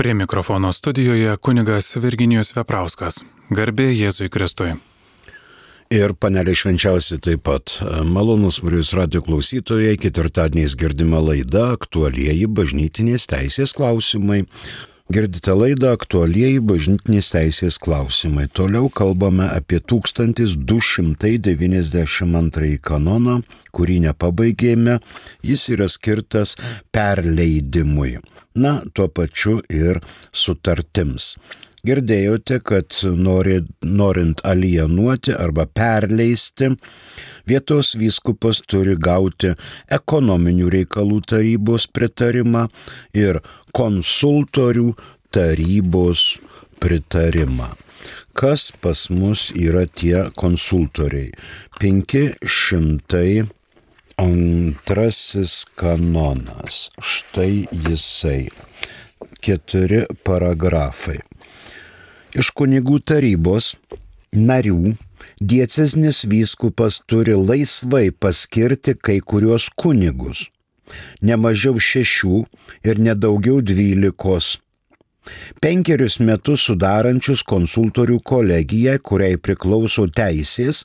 Prie mikrofono studijoje kunigas Virginijus Veprauskas. Garbė Jėzui Kristui. Ir panelė švenčiausi taip pat. Malonus Marijos radio klausytojai, ketvirtadieniais girdima laida aktualieji bažnytinės teisės klausimai. Girdite laidą aktualieji bažnytinės teisės klausimai. Toliau kalbame apie 1292 kanoną, kurį nepabaigėme. Jis yra skirtas perleidimui. Na, tuo pačiu ir sutartims. Girdėjote, kad nori, norint alienuoti arba perleisti, vietos vyskupas turi gauti ekonominių reikalų tarybos pritarimą ir konsultorių tarybos pritarimą. Kas pas mus yra tie konsultoriai? 500 antrasis kanonas. Štai jisai. Keturi paragrafai. Iš kunigų tarybos narių diecesnis vyskupas turi laisvai paskirti kai kuriuos kunigus, ne mažiau šešių ir nedaugiau dvylikos. Penkerius metus sudarančius konsultorių kolegiją, kuriai priklauso teisės,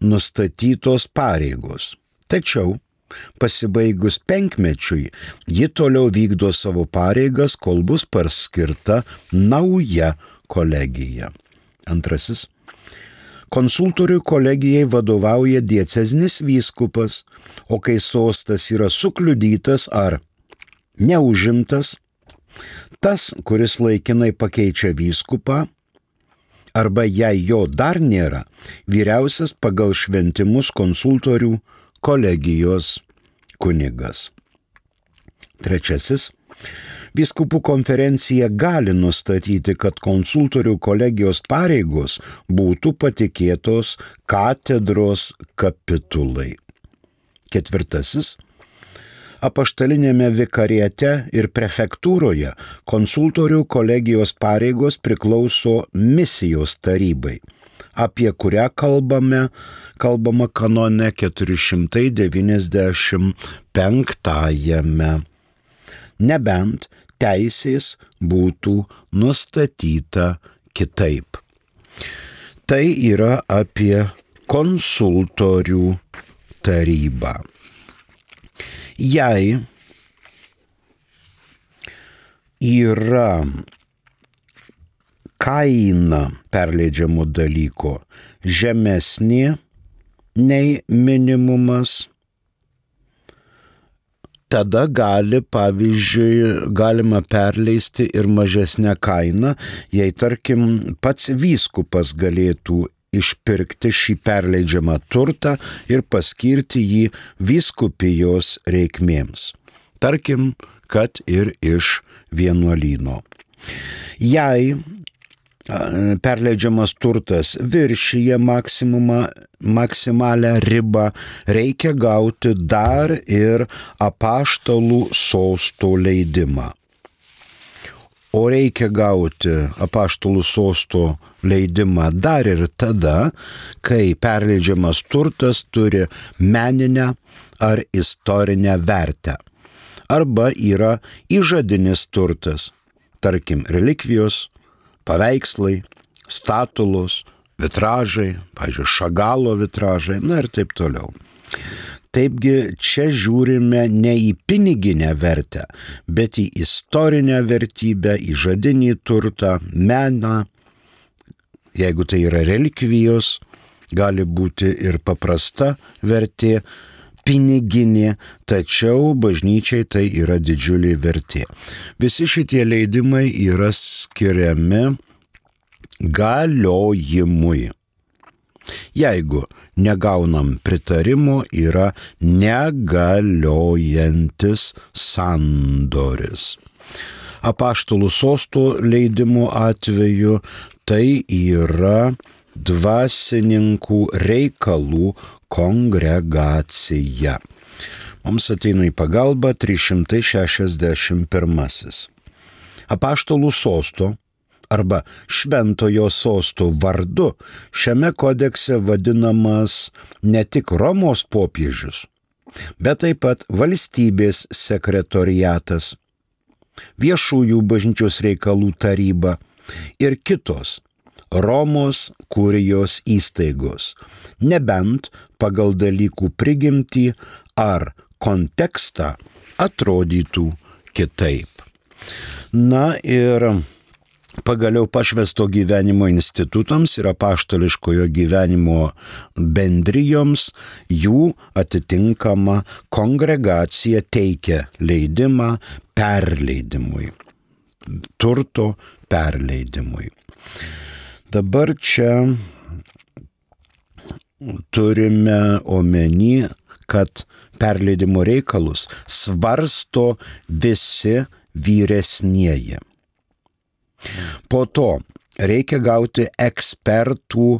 nustatytos pareigos. Tačiau Pasibaigus penkmečiui, ji toliau vykdo savo pareigas, kol bus paskirta nauja kolegija. Antrasis. Konsultorių kolegijai vadovauja dieceznis vyskupas, o kai sostas yra sukliudytas ar neužimtas, tas, kuris laikinai pakeičia vyskupą, arba jei jo dar nėra, vyriausias pagal šventimus konsultorių kolegijos kunigas. Trečiasis Vyskupų konferencija gali nustatyti, kad konsultorių kolegijos pareigos būtų patikėtos katedros kapitulai. Ketvirtasis. Apaštalinėme vikariete ir prefektūroje konsultorių kolegijos pareigos priklauso misijos tarybai, apie kurią kalbame, kalbama kanone 495 nebent teisės būtų nustatyta kitaip. Tai yra apie konsultorių tarybą. Jei yra kaina perleidžiamo dalyko žemesnė nei minimumas, tada gali, pavyzdžiui, galima perleisti ir mažesnę kainą, jei tarkim pats vyskupas galėtų išpirkti šį perleidžiamą turtą ir paskirti jį vyskupijos reikmėms. Tarkim, kad ir iš vienuolyno. Jei perleidžiamas turtas viršyje maksimumą, maksimalę ribą, reikia gauti dar ir apaštalų sosto leidimą. O reikia gauti apaštalų sosto leidimą dar ir tada, kai perleidžiamas turtas turi meninę ar istorinę vertę. Arba yra įžadinis turtas, tarkim, relikvijos, paveikslai, statulos, vitražai, pažiūrėjau, šagalo vitražai, na ir taip toliau. Taipgi čia žiūrime ne į piniginę vertę, bet į istorinę vertybę, į žadinį turtą, meną. Jeigu tai yra relikvijos, gali būti ir paprasta vertė, piniginė, tačiau bažnyčiai tai yra didžiulė vertė. Visi šitie leidimai yra skiriami galiojimui. Jeigu negaunam pritarimo, yra negaliojantis sandoris. Apaštalų sostų leidimų atveju tai yra dvasininkų reikalų kongregacija. Mums ateina į pagalbą 361. Apaštalų sosto arba šventojo sosto vardu šiame kodekse vadinamas ne tik Romos popiežius, bet taip pat valstybės sekretoriatas. viešųjų bažnyčios reikalų taryba ir kitos Romos kurijos įstaigos, nebent pagal dalykų prigimtį ar kontekstą atrodytų kitaip. Na ir pagaliau pašvesto gyvenimo institutams ir apaštališkojo gyvenimo bendrijoms jų atitinkama kongregacija teikia leidimą perleidimui, turto perleidimui. Dabar čia turime omeny, kad perleidimo reikalus svarsto visi vyresnieji. Po to reikia gauti ekspertų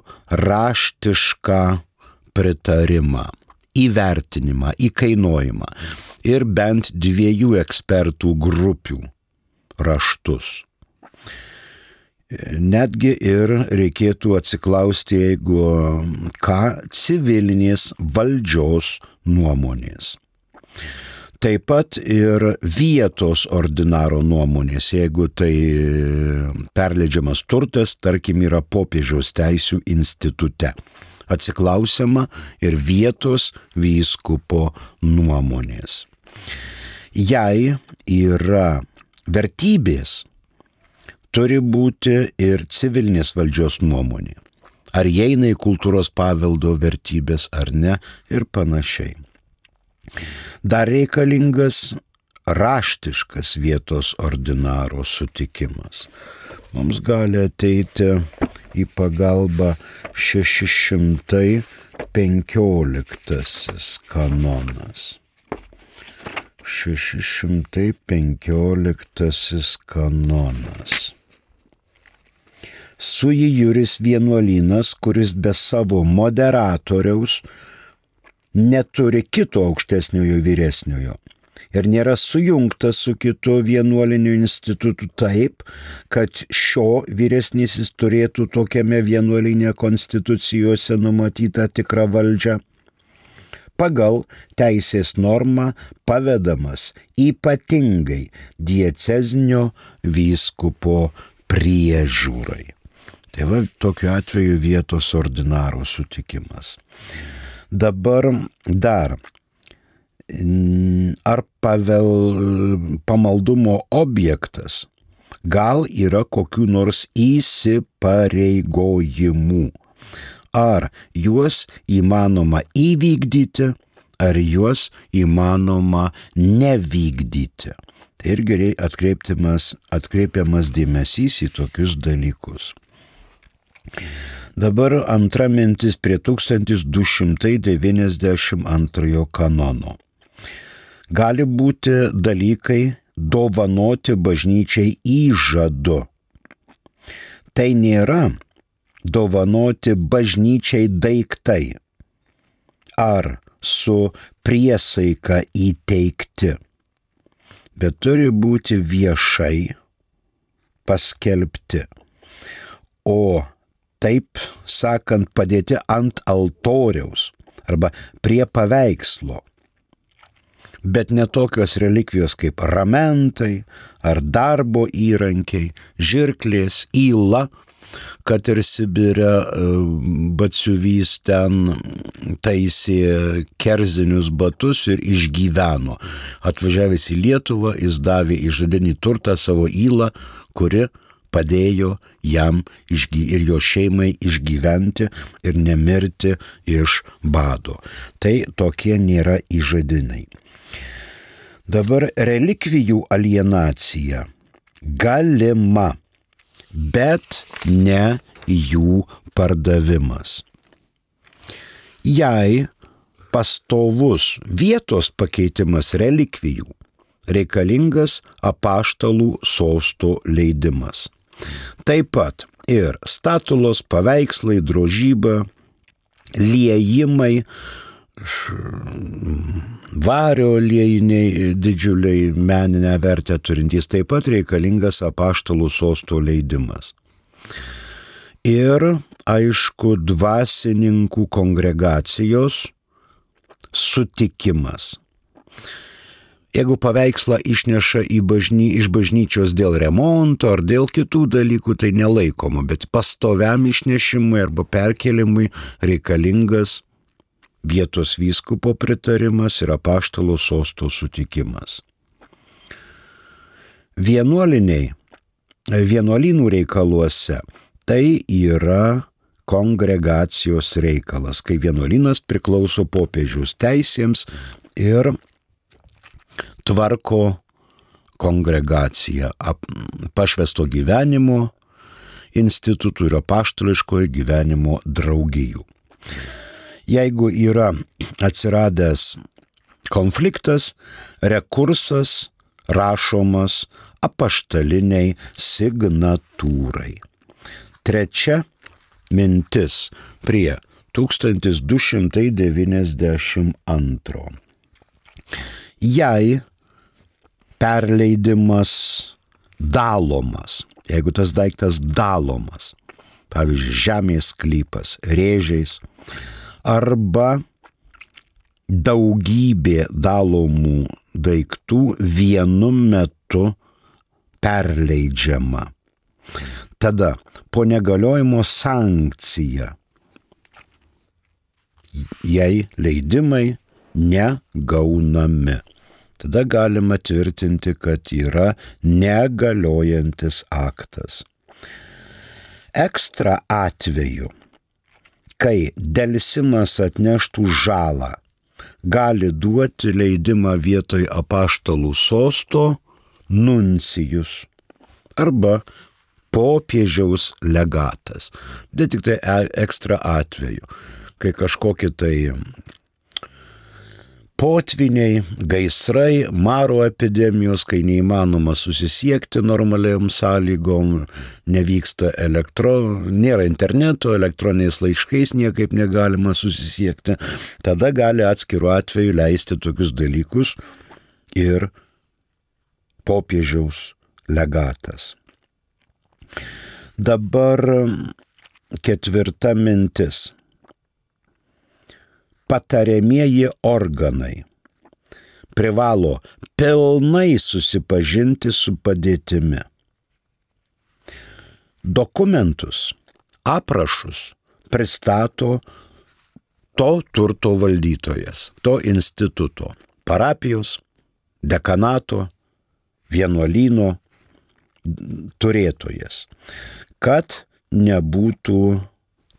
raštišką pritarimą, įvertinimą, įkainojimą ir bent dviejų ekspertų grupių raštus. Netgi ir reikėtų atsiklausti, jeigu ką civilinės valdžios nuomonės. Taip pat ir vietos ordinaro nuomonės, jeigu tai perleidžiamas turtas, tarkim, yra popiežiaus teisų institute. Atsiklausiama ir vietos vyskupo nuomonės. Jei yra vertybės, turi būti ir civilinės valdžios nuomonė. Ar įeina į kultūros paveldo vertybės ar ne ir panašiai. Dar reikalingas raštiškas vietos ordinaro sutikimas. Mums gali ateiti į pagalbą 615 kanonas. 615 kanonas. Sui juris vienuolynas, kuris be savo moderatoriaus neturi kito aukštesniojo vyresniojo ir nėra sujungtas su kitu vienuoliniu institutu taip, kad šio vyresnysis turėtų tokiame vienuolinė konstitucijose numatytą tikrą valdžią. Pagal teisės normą pavedamas ypatingai diecezinio vyskupo priežiūrai. Tai va tokiu atveju vietos ordinaro sutikimas. Dabar dar. Ar pavel pamaldumo objektas gal yra kokiu nors įsipareigojimų? Ar juos įmanoma įvykdyti, ar juos įmanoma nevykdyti? Tai irgi atkreipiamas, atkreipiamas dėmesys į tokius dalykus. Dabar antra mintis prie 1292 kanono. Gali būti dalykai dovanoti bažnyčiai įžadu. Tai nėra dovanoti bažnyčiai daiktai ar su priesaika įteikti, bet turi būti viešai paskelbti. O taip sakant, padėti ant altoriaus arba prie paveikslo. Bet ne tokios relikvijos kaip ramentai ar darbo įrankiai, žirklės, įla, kad ir Sibirė e, batsiuvys ten taisė kerzinius batus ir išgyveno. Atvažiavęs į Lietuvą, jis davė išžadinį turtą savo įlą, kuri padėjo jam ir jo šeimai išgyventi ir nemirti iš bado. Tai tokie nėra įžadinai. Dabar relikvijų alienacija galima, bet ne jų pardavimas. Jei pastovus vietos pakeitimas relikvijų reikalingas apaštalų sosto leidimas. Taip pat ir statulos, paveikslai, drožyba, liejimai, vario liejiniai didžiuliai meninę vertę turintys, taip pat reikalingas apaštalų sosto leidimas. Ir, aišku, dvasininkų kongregacijos sutikimas. Jeigu paveikslą išneša bažny, iš bažnyčios dėl remonto ar dėl kitų dalykų, tai nelaikoma, bet pastoviam išnešimui arba perkelimui reikalingas vietos vyskupo pritarimas ir apaštalo sosto sutikimas. Vienuoliniai, vienuolynų reikaluose tai yra kongregacijos reikalas, kai vienuolynas priklauso popiežiaus teisėms ir tvarko kongregaciją pašvesto gyvenimo institutų ir apaštališkojo gyvenimo draugijų. Jeigu yra atsiradęs konfliktas, rekursas rašomas apaštaliniai signatūrai. Trečia mintis prie 1292. Jei perleidimas dalomas, jeigu tas daiktas dalomas, pavyzdžiui, žemės klypas, rėžiais, arba daugybė dalomų daiktų vienu metu perleidžiama. Tada po negaliojimo sankcija, jei leidimai negaunami. Tada galima tvirtinti, kad yra negaliojantis aktas. Ekstra atveju, kai dėlsimas atneštų žalą, gali duoti leidimą vietoj apaštalų sosto nuncijus arba popiežiaus legatas. Bet tik tai e, ekstra atveju, kai kažkokie tai potviniai, gaisrai, maro epidemijos, kai neįmanoma susisiekti normaliam sąlygom, nevyksta elektro, nėra interneto, elektroniniais laiškais niekaip negalima susisiekti, tada gali atskiru atveju leisti tokius dalykus ir popiežiaus legatas. Dabar ketvirta mintis patariamieji organai privalo pilnai susipažinti su padėtimi. Dokumentus, aprašus pristato to turto valdytojas, to instituto, parapijos, dekanato, vienuolyno turėtojas, kad nebūtų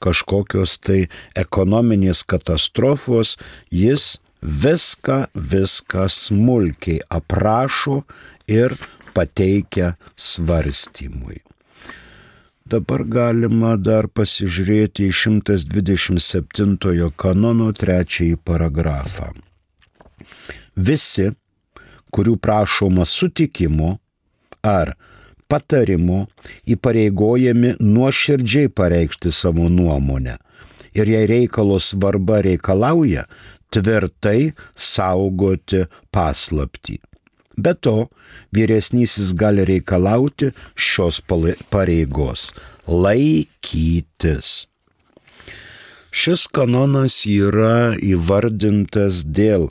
kažkokios tai ekonominės katastrofos, jis viską, viską smulkiai aprašo ir pateikia svarstymui. Dabar galima dar pasižiūrėti į 127 kanono trečiąjį paragrafą. Visi, kurių prašoma sutikimo ar patarimo įpareigojami nuoširdžiai pareikšti savo nuomonę. Ir jei reikalo svarba reikalauja, tvirtai saugoti paslaptį. Be to, vyresnysis gali reikalauti šios pareigos - laikytis. Šis kanonas yra įvardintas dėl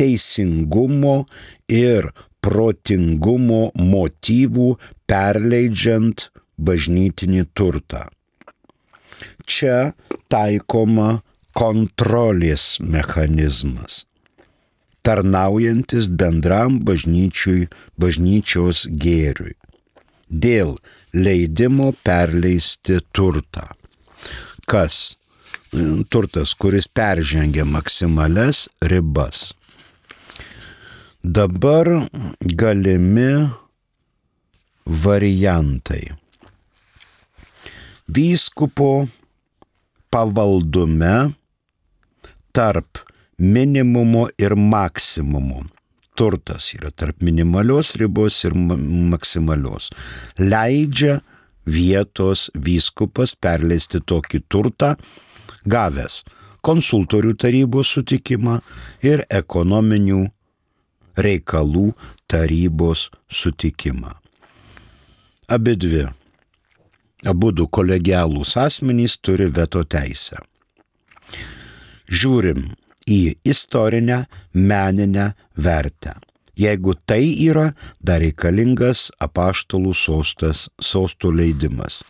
teisingumo ir protingumo motyvų perleidžiant bažnytinį turtą. Čia taikoma kontrolės mechanizmas, tarnaujantis bendram bažnyčiui, bažnyčios gėriui, dėl leidimo perleisti turtą. Kas? Turtas, kuris peržengia maksimales ribas. Dabar galimi variantai. Vyskupo pavaldume tarp minimumo ir maksimumo. Turtas yra tarp minimalios ribos ir maksimalios. Leidžia vietos vyskupas perleisti tokį turtą, gavęs konsultorių tarybos sutikimą ir ekonominių reikalų tarybos sutikimą. Abi dvi, abu du kolegialūs asmenys turi veto teisę. Žiūrim į istorinę, meninę vertę. Jeigu tai yra, dar reikalingas apaštalų sostas, sostų leidimas.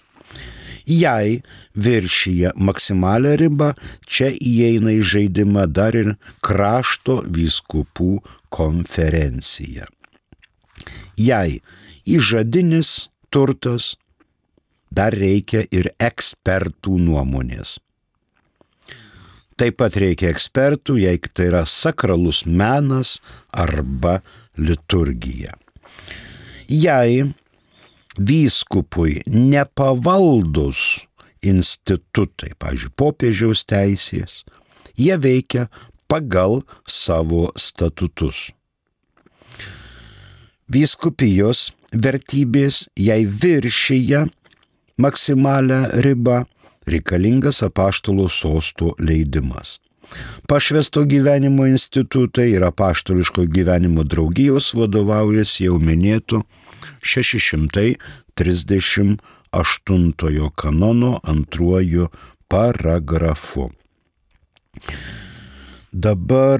Jei viršyje maksimalę ribą, čia įeina į žaidimą dar ir krašto vyskupų konferencija. Jei įžadinis turtas, dar reikia ir ekspertų nuomonės. Taip pat reikia ekspertų, jei tai yra sakralus menas arba liturgija. Jei vyskupui nepavaldus institutai, pavyzdžiui, popiežiaus teisės, jie veikia pagal savo statutus. Vyskupijos vertybės, jei viršyje maksimalę ribą, reikalingas apaštalo sosto leidimas. Pašvesto gyvenimo institutai ir apaštališko gyvenimo draugijos vadovaujasi jau minėtų 638 kanono antruoju paragrafu. Dabar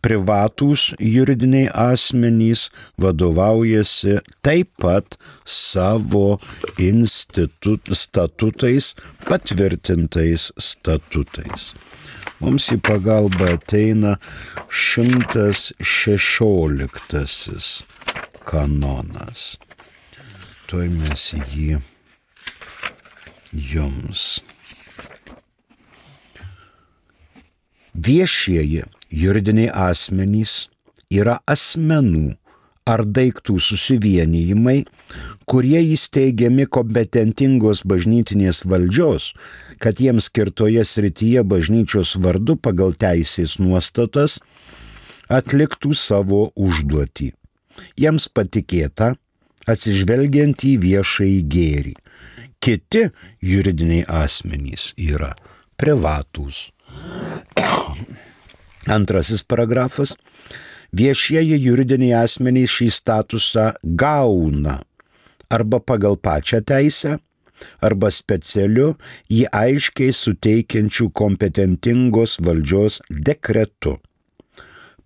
privatūs juridiniai asmenys vadovaujasi taip pat savo institut, statutais, patvirtintais statutais. Mums į pagalbą ateina 116 kanonas. Tuoj mes jį jums Viešieji juridiniai asmenys yra asmenų ar daiktų susivienijimai, kurie įsteigiami kompetentingos bažnytinės valdžios, kad jiems skirtoje srityje bažnyčios vardu pagal teisės nuostatas atliktų savo užduotį. Jiems patikėta atsižvelgiant į viešąjį gėrį. Kiti juridiniai asmenys yra privatūs Antrasis paragrafas. Viešieji juridiniai asmenys šį statusą gauna arba pagal pačią teisę, arba specialiu jį aiškiai suteikiančių kompetentingos valdžios dekretu.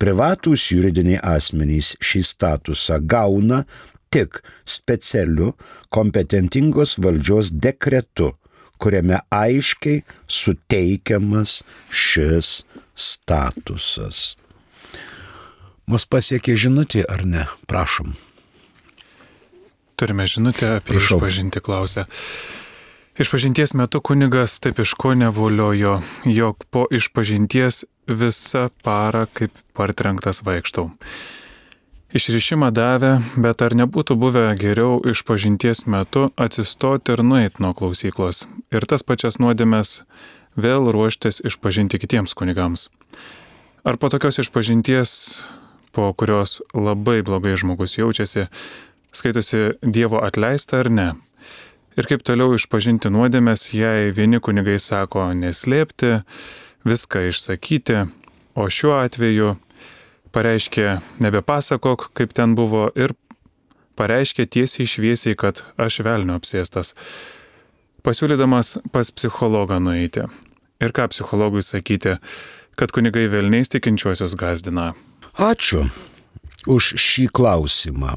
Privatūs juridiniai asmenys šį statusą gauna tik specialiu kompetentingos valdžios dekretu, kuriame aiškiai suteikiamas šis statusas. Mus pasiekė žinutė ar ne? Prašom. Turime žinutę apie Prašau. išpažinti klausę. Išpažinties metu kunigas taip iš ko nevoliojo, jog po išpažinties visą parą kaip partrenktas vaikštau. Išrišimą davė, bet ar nebūtų buvę geriau iš pažinties metu atsistoti ir nueiti nuo klausyklos ir tas pačias nuodėmės vėl ruoštis išpažinti kitiems kunigams. Ar po tokios išpažinties, po kurios labai blogai žmogus jaučiasi, skaitosi Dievo atleista ar ne? Ir kaip toliau išpažinti nuodėmės, jei vieni kunigai sako neslėpti, viską išsakyti, o šiuo atveju pareiškė nebepasakok, kaip ten buvo ir pareiškė tiesiai šviesiai, kad aš velnio apsėstas, pasiūlydamas pas psichologą nueiti. Ir ką psichologui sakyti, kad kunigai velniais tikinčiuosius gazdina. Ačiū už šį klausimą.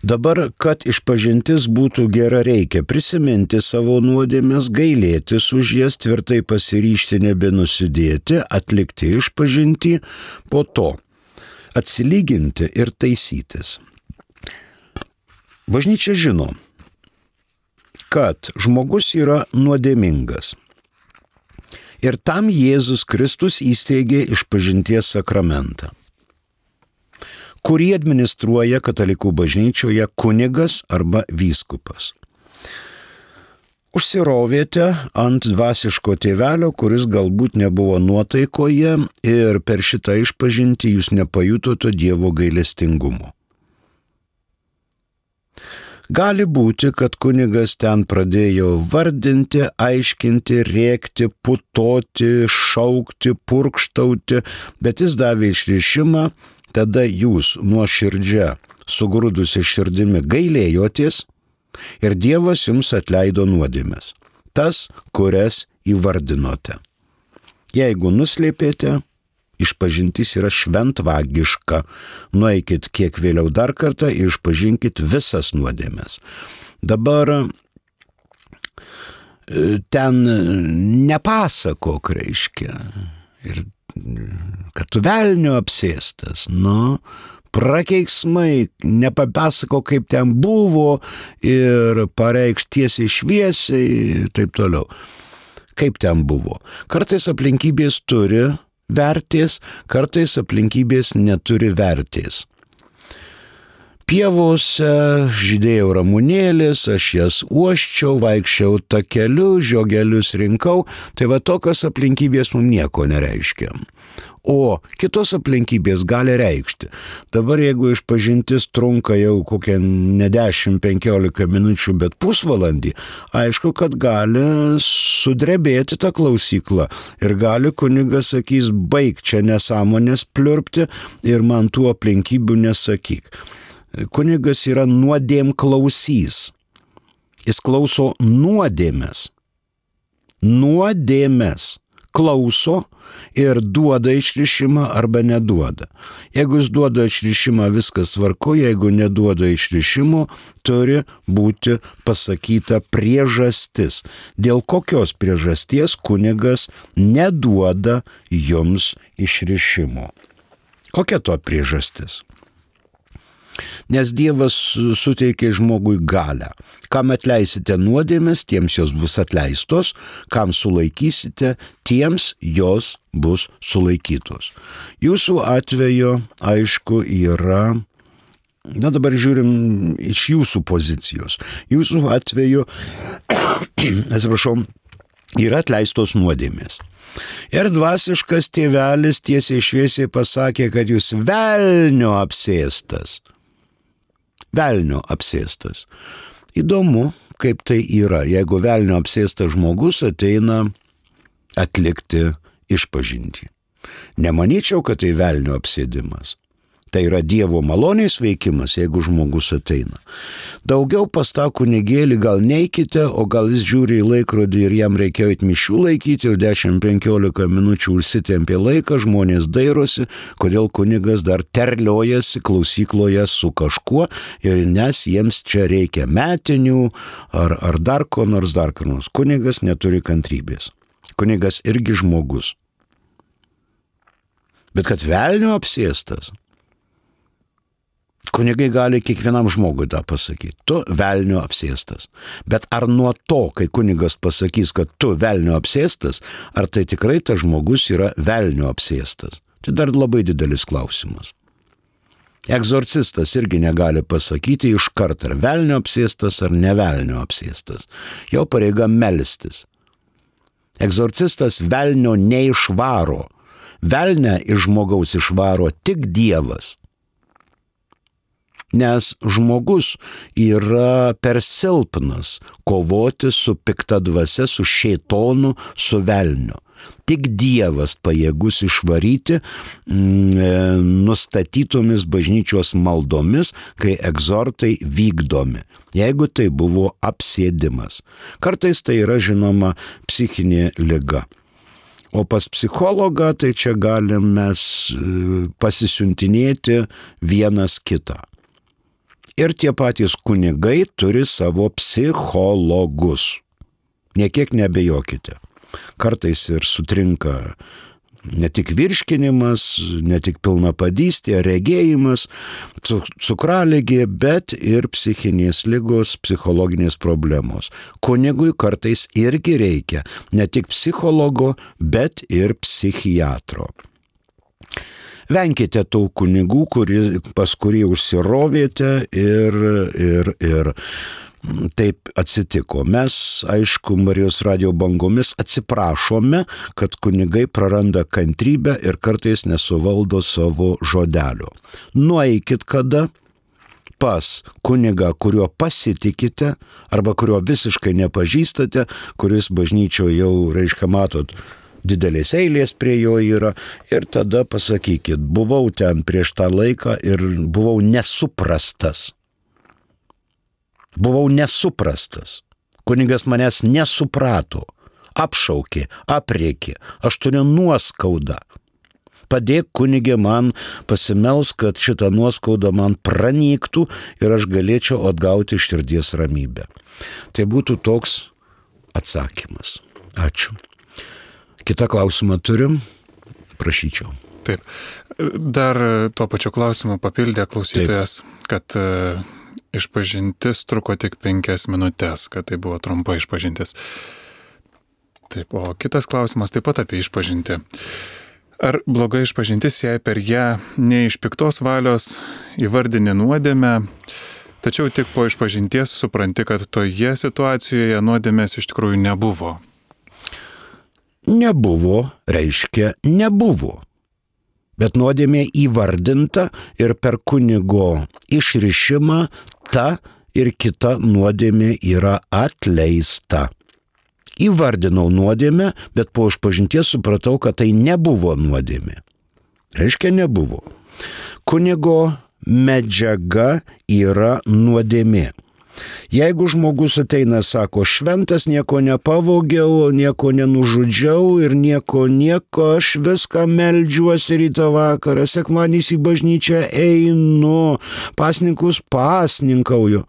Dabar, kad išpažintis būtų gera, reikia prisiminti savo nuodėmės, gailėtis už jas, tvirtai pasiryšti nebenusidėti, atlikti išpažinti, po to atsilyginti ir taisytis. Bažnyčia žino, kad žmogus yra nuodėmingas. Ir tam Jėzus Kristus įsteigė išpažinties sakramentą kurį administruoja katalikų bažnyčioje kunigas arba vyskupas. Užsirovėte ant dvasiško tėvelio, kuris galbūt nebuvo nuotaikoje ir per šitą išpažinti jūs nepajutote Dievo gailestingumo. Gali būti, kad kunigas ten pradėjo vardinti, aiškinti, rėkti, putoti, šaukti, purkštauti, bet jis davė išrišimą tada jūs nuoširdžia, sugrūdusi širdimi gailėjotės ir Dievas jums atleido nuodėmės, tas, kurias įvardinote. Jeigu nuslėpėte, Išpažintis yra šventvagiška. Nueikit kiek vėliau dar kartą ir išpažinkit visas nuodėmės. Dabar e, ten nepasakok, reiškia. Ir kad tu velnio apsėstas, nu, prakeiksmai, nepapasako, kaip ten buvo ir pareikš tiesiai šviesiai ir taip toliau. Kaip ten buvo. Kartais aplinkybės turi vertės, kartais aplinkybės neturi vertės. Pievose žydėjau ramunėlis, aš jas uoščiau, vaikščiau takeliu, žiogelius rinkau, tai va tokios aplinkybės mums nieko nereiškia. O kitos aplinkybės gali reikšti. Dabar jeigu išpažintis trunka jau kokią ne 10-15 minučių, bet pusvalandį, aišku, kad gali sudrebėti tą klausyklą ir gali kunigas sakys, baig čia nesąmonės pliurpti ir man tų aplinkybių nesakyk. Kunigas yra nuodėm klausys. Jis klauso nuodėmės. Nuodėmės klauso ir duoda išrišimą arba neduoda. Jeigu jis duoda išrišimą, viskas tvarko, jeigu neduoda išrišimo, turi būti pasakyta priežastis. Dėl kokios priežasties kunigas neduoda jums išrišimo. Kokia to priežastis? Nes Dievas suteikė žmogui galę. Kam atleisite nuodėmės, tiems jos bus atleistos, kam sulaikysite, tiems jos bus sulaikytos. Jūsų atveju, aišku, yra Na dabar žiūrim iš jūsų pozicijos. Jūsų atveju, atsiprašau, yra atleistos nuodėmės. Ir dvasiškas tėvelis tiesiai šviesiai pasakė, kad jūs velnio apsėstas velnio apsėstas. Įdomu, kaip tai yra, jeigu velnio apsėstas žmogus ateina atlikti išpažinti. Nemanyčiau, kad tai velnio apsėdimas. Tai yra Dievo malonės veikimas, jeigu žmogus ateina. Daugiau pas tą kunigėlį gal neikite, o gal jis žiūri į laikrodį ir jam reikėjo į mišių laikyti ir 10-15 minučių užsitempė laiką, žmonės dairosi, kodėl kunigas dar terliojasi klausykloje su kažkuo ir nes jiems čia reikia metinių ar, ar dar ko nors dar ko nors. Kunigas neturi kantrybės. Kunigas irgi žmogus. Bet kad velnio apsėstas, Kunigai gali kiekvienam žmogui tą pasakyti. Tu velnio apsėstas. Bet ar nuo to, kai kunigas pasakys, kad tu velnio apsėstas, ar tai tikrai tas žmogus yra velnio apsėstas? Tai dar labai didelis klausimas. Egzorcistas irgi negali pasakyti iš karto, ar velnio apsėstas, ar ne velnio apsėstas. Jo pareiga melstis. Egzorcistas velnio neišvaro. Velnę iš žmogaus išvaro tik Dievas nes žmogus yra per silpnas kovoti su pikta dvasia, su šeitonu, su velniu. Tik Dievas pajėgus išvaryti mm, e, nustatytomis bažnyčios maldomis, kai egzortai vykdomi, jeigu tai buvo apsėdimas. Kartais tai yra žinoma psichinė lyga. O pas psichologą tai čia galim mes e, pasisiuntinėti vienas kitą. Ir tie patys kunigai turi savo psichologus. Niekiek nebejokite. Kartais ir sutrinka ne tik virškinimas, ne tik pilna padystė, regėjimas, cukraligė, bet ir psichinės lygos, psichologinės problemos. Kunigui kartais irgi reikia ne tik psichologo, bet ir psichiatro. Venkite tų kunigų, kuri, pas kurį užsirovėte ir, ir, ir taip atsitiko. Mes, aišku, Marijos radio bangomis atsiprašome, kad kunigai praranda kantrybę ir kartais nesuvaldo savo žodelio. Nueikit kada pas kunigą, kuriuo pasitikite arba kurio visiškai nepažįstate, kuris bažnyčioje jau, reiškia, matot, didelės eilės prie jo yra ir tada pasakykit, buvau ten prieš tą laiką ir buvau nesuprastas. Buvau nesuprastas. Kunigas manęs nesuprato, apšaukė, apriekė, aš turiu nuoskaudą. Padėk kunigė man pasimels, kad šitą nuoskaudą man pranyktų ir aš galėčiau atgauti širdies ramybę. Tai būtų toks atsakymas. Ačiū. Kita klausimą turim. Prašyčiau. Taip. Dar tuo pačiu klausimu papildė klausytojas, Taip. kad uh, išpažintis truko tik penkias minutės, kad tai buvo trumpa išpažintis. Taip, o kitas klausimas taip pat apie išpažinti. Ar bloga išpažintis, jei per ją ne iš piktos valios įvardini nuodėmę, tačiau tik po išpažinties supranti, kad toje situacijoje nuodėmės iš tikrųjų nebuvo? Nebuvo reiškia nebuvo bet nuodėmė įvardinta ir per kunigo išrišimą ta ir kita nuodėmė yra atleista. Įvardinau nuodėmę, bet po išpažinties supratau, kad tai nebuvo nuodėmė. Reiškia, nebuvo. Kunigo medžiaga yra nuodėmė. Jeigu žmogus ateina, sako, šventas nieko nepavogiau, nieko nenužudžiau ir nieko, nieko, aš viską meldžiuosi ryto vakarą, sekmanys į bažnyčią einu, pasninkus pasninkauju.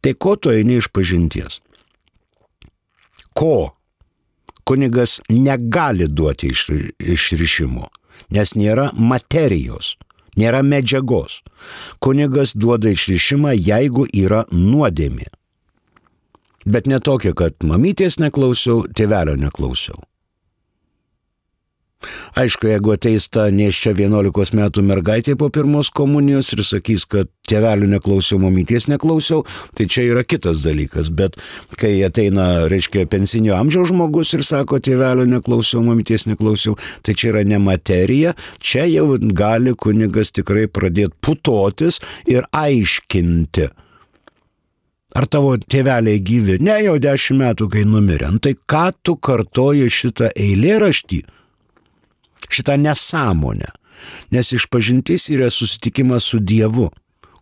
Tai ko tu eini iš pažinties? Ko? Kunigas negali duoti išrišimo, nes nėra materijos nėra medžiagos. Kunigas duoda išrišimą, jeigu yra nuodėmė. Bet ne tokia, kad mamytės neklausiau, tėvelio neklausiau. Aišku, jeigu ateis ta neščia 11 metų mergaitė po pirmos komunijos ir sakys, kad tėvelių neklausiau, mamyties neklausiau, tai čia yra kitas dalykas. Bet kai ateina, reiškia, pensinio amžiaus žmogus ir sako, tėvelių neklausiau, mamyties neklausiau, tai čia yra ne materija, čia jau gali kunigas tikrai pradėti putotis ir aiškinti. Ar tavo tėveliai gyvi? Ne, jau dešimt metų, kai numirė. Tai ką tu kartoji šitą eilėraštį? Šitą nesąmonę. Nes išpažintis yra susitikimas su Dievu.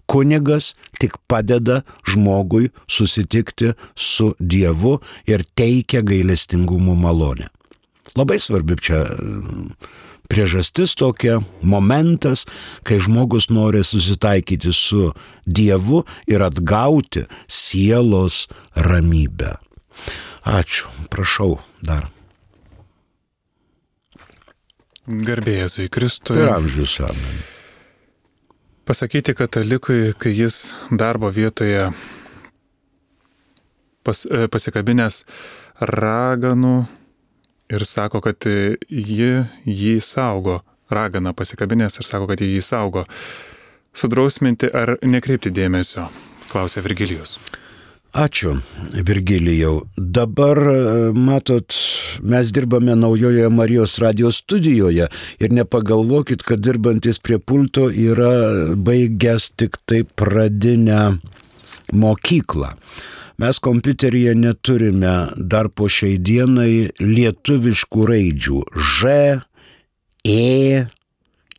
Kunigas tik padeda žmogui susitikti su Dievu ir teikia gailestingumo malonę. Labai svarbi čia mm, priežastis tokia, momentas, kai žmogus nori susitaikyti su Dievu ir atgauti sielos ramybę. Ačiū, prašau dar. Garbėjai Kristui. Per amžius amen. Pasakyti katalikui, kai jis darbo vietoje pas, e, pasikabinės raganų ir sako, kad ji jį saugo, ragana pasikabinės ir sako, kad jį saugo. Sudrausminti ar nekreipti dėmesio, klausė Virgilijus. Ačiū, Virgilijau. Dabar, e, matot, mes dirbame naujojoje Marijos radijos studijoje ir nepagalvokit, kad dirbantis prie pulto yra baigęs tik tai pradinę mokyklą. Mes kompiuteryje neturime dar po šiai dienai lietuviškų raidžių Ž, E,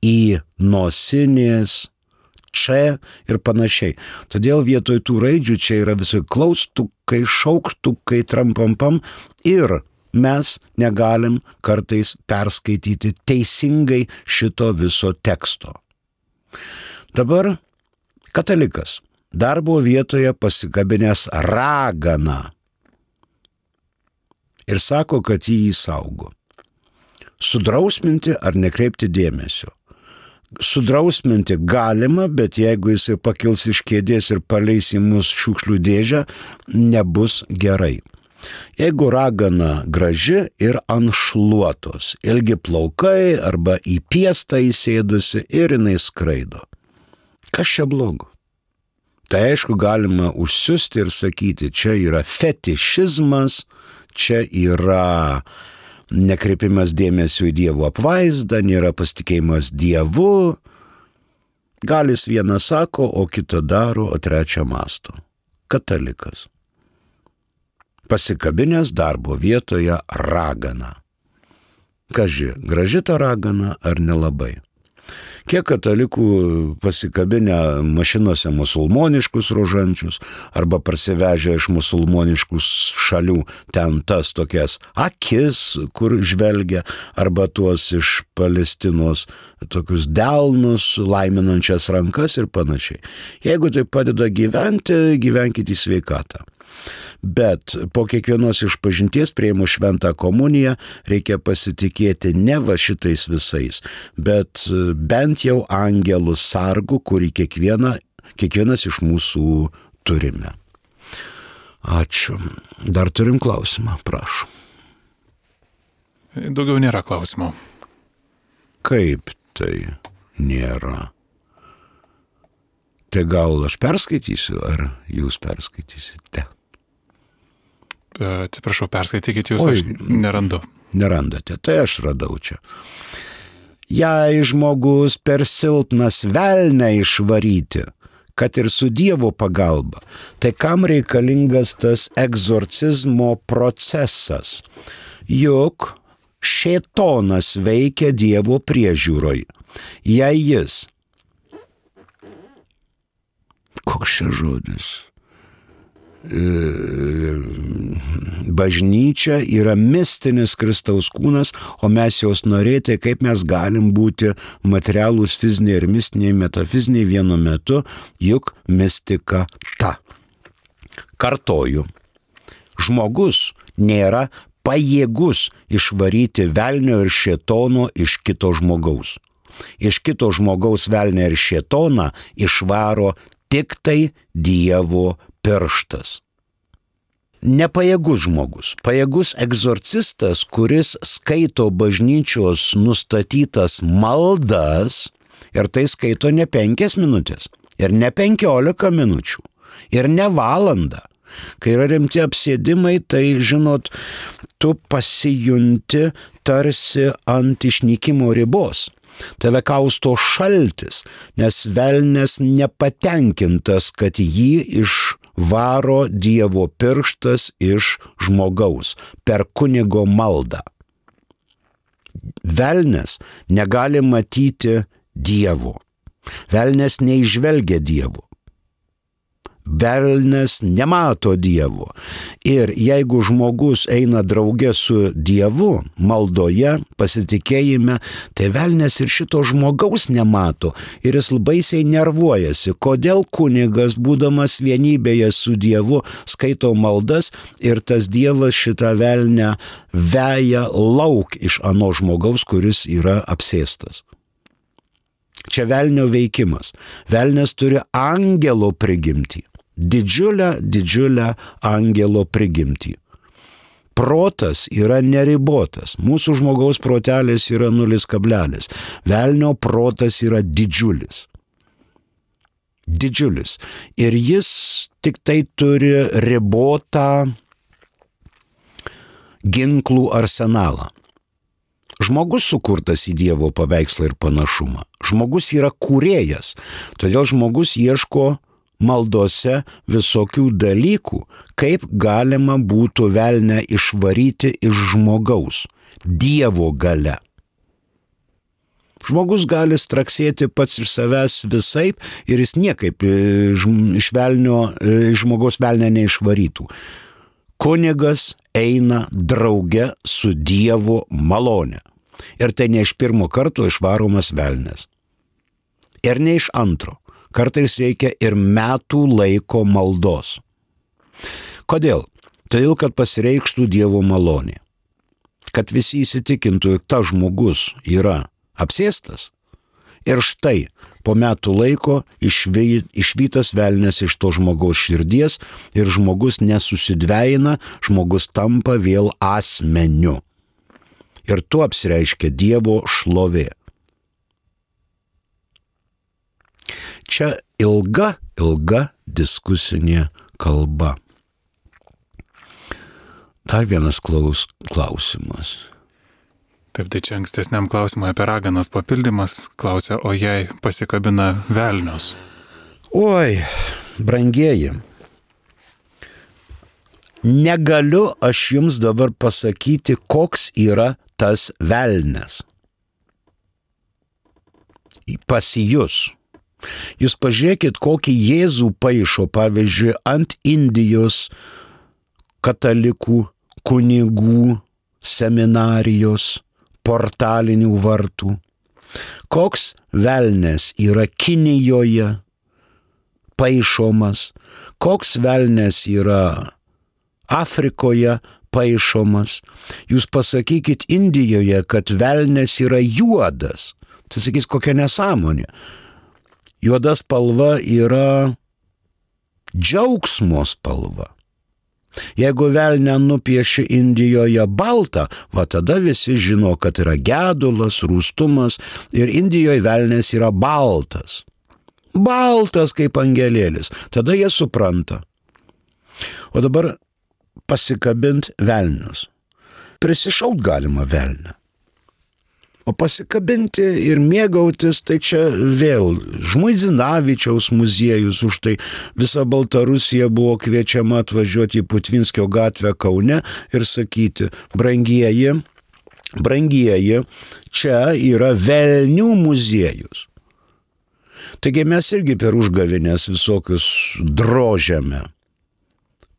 I nosinės, čia ir panašiai. Todėl vietoj tų raidžių čia yra visai klaustukai, šauktukai, trampampam ir mes negalim kartais perskaityti teisingai šito viso teksto. Dabar katalikas darbo vietoje pasikabinės raganą ir sako, kad jį įsaugo. Sudrausminti ar nekreipti dėmesio sudrausminti galima, bet jeigu jisai pakils iš kėdės ir paleis į mus šiukšlių dėžę, nebus gerai. Jeigu ragana graži ir anšluotos, ilgi plaukai arba į piestą įsėdusi ir jinai skraido. Kas čia blogo? Tai aišku, galima užsiusti ir sakyti, čia yra fetišizmas, čia yra nekreipimas dėmesio į Dievo apvaizdą, nėra pasitikėjimas Dievu. Galis vieną sako, o kitą daro, o trečią masto. Katalikas. Pasikabinės darbo vietoje ragana. Kaži, graži ta ragana ar nelabai? Kiek katalikų pasikabinę mašinose musulmoniškus rožančius arba parsivežę iš musulmoniškus šalių ten tas tokias akis, kur žvelgia, arba tuos iš Palestinos tokius delnus, laiminančias rankas ir panašiai. Jeigu tai padeda gyventi, gyvenkite į sveikatą. Bet po kiekvienos išpažinties prieimu šventą komuniją reikia pasitikėti ne va šitais visais, bet bent jau angelų sargų, kurį kiekviena, kiekvienas iš mūsų turime. Ačiū. Dar turim klausimą, prašau. Daugiau nėra klausimų. Kaip tai nėra? Tai gal aš perskaitysiu, ar jūs perskaitysite? Atsiprašau, perskaitykit jūs, Oi, aš nerandu. Nerandate, tai aš radau čia. Jei žmogus per silpnas velnę išvaryti, kad ir su Dievo pagalba, tai kam reikalingas tas egzorcizmo procesas? Juk šėtonas veikia Dievo priežiūroj. Jei jis. Koks čia žodis? Bažnyčia yra mistinis Kristaus kūnas, o mes jos norėti, kaip mes galim būti materialūs fiziniai ir mistiniai, metafiziniai vienu metu, juk mistika ta. Kartoju, žmogus nėra pajėgus išvaryti velnio ir šėtono iš kito žmogaus. Iš kito žmogaus velnio ir šėtoną išvaro tik tai Dievo pirštas. Nepajėgus žmogus, pajėgus egzorcistas, kuris skaito bažnyčios nustatytas maldas ir tai skaito ne penkias minutės, ir ne penkiolika minučių, ir ne valandą. Kai yra rimti apsėdimai, tai žinot, tu pasijunti tarsi ant išnykimo ribos. Tave kausto šaltis, nes velnės nepatenkintas, kad jį iš varo Dievo pirštas iš žmogaus per kunigo maldą. Velnes negali matyti Dievo. Velnes neižvelgia Dievo. Velnes nemato Dievo. Ir jeigu žmogus eina draugė su Dievu, maldoje, pasitikėjime, tai velnes ir šito žmogaus nemato. Ir jis baisiai nervuojasi, kodėl kunigas, būdamas vienybėje su Dievu, skaito maldas ir tas Dievas šitą velnę veja lauk iš ano žmogaus, kuris yra apsėstas. Čia velnio veikimas. Velnes turi angelo prigimtį didžiulę, didžiulę angelo prigimtį. Protas yra neribotas, mūsų žmogaus protelis yra nulis kablelis, velnio protas yra didžiulis. Didžiulis. Ir jis tik tai turi ribotą ginklų arsenalą. Žmogus sukurtas į Dievo paveikslą ir panašumą. Žmogus yra kūrėjas, todėl žmogus ieško maldose visokių dalykų, kaip galima būtų velnę išvaryti iš žmogaus, Dievo gale. Žmogus gali straksėti pats iš savęs visai ir jis niekaip e, iš, velnio, e, iš žmogaus velnę neišvarytų. Kunigas eina drauge su Dievo malone. Ir tai ne iš pirmo karto išvaromas velnės. Ir ne iš antro kartais reikia ir metų laiko maldos. Kodėl? Todėl, kad pasireikštų Dievo malonė. Kad visi įsitikintų, jog tas žmogus yra apsėstas. Ir štai po metų laiko išvy, išvytas velnės iš to žmogaus širdies ir žmogus nesusidveina, žmogus tampa vėl asmeniu. Ir tuo apsireiškia Dievo šlovė. Čia ilga, ilga diskusinė kalba. Dar vienas klaus, klausimas. Taip, tai čia ankstesniam klausimui apie raganas papildymas klausia, o jei pasikabina velnius? Oi, brangieji, negaliu aš jums dabar pasakyti, koks yra tas velnes. pas jūs. Jūs pažiūrėkit, kokį Jėzų paaišo, pavyzdžiui, ant Indijos katalikų kunigų seminarijos portalinių vartų. Koks velnės yra Kinijoje paaišomas, koks velnės yra Afrikoje paaišomas. Jūs pasakykit Indijoje, kad velnės yra juodas. Tai sakys, kokia nesąmonė. Juoda spalva yra džiaugsmo spalva. Jeigu velnę nupieši Indijoje baltą, va tada visi žino, kad yra gedulas, rūstumas ir Indijoje velnės yra baltas. Baltas kaip angelėlis. Tada jie supranta. O dabar pasikabint velnius. Prisišaut galima velnę. O pasikabinti ir mėgautis, tai čia vėl Žmuidzinavičiaus muziejus, už tai visa Baltarusija buvo kviečiama atvažiuoti į Putvinskio gatvę Kaune ir sakyti, brangieji, brangieji, čia yra velnių muziejus. Taigi mes irgi per užgavinės visokius drožiame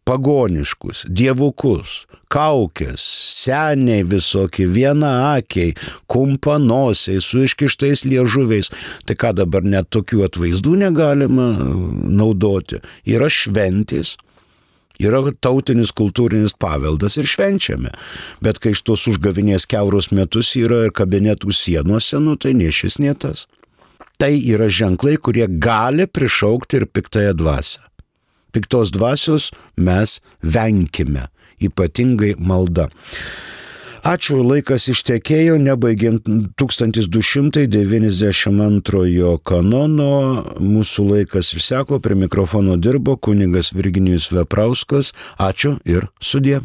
pagoniškus, dievukus, kaukės, seniai visokie, vienaakiai, kumpanosiai, su iškištais liežuviais. Tai ką dabar net tokių atvaizdų negalima naudoti. Yra šventys. Yra tautinis kultūrinis paveldas ir švenčiame. Bet kai iš tos užgavinės keurus metus yra ir kabinetų sienuose, nu tai nešis nietas. Tai yra ženklai, kurie gali prišaukti ir piktąją dvasę piktos dvasios mes venkime, ypatingai malda. Ačiū, laikas ištekėjo, nebaigiant 1292 kanono, mūsų laikas išseko, prie mikrofono dirbo kunigas Virginijus Veprauskas. Ačiū ir sudė.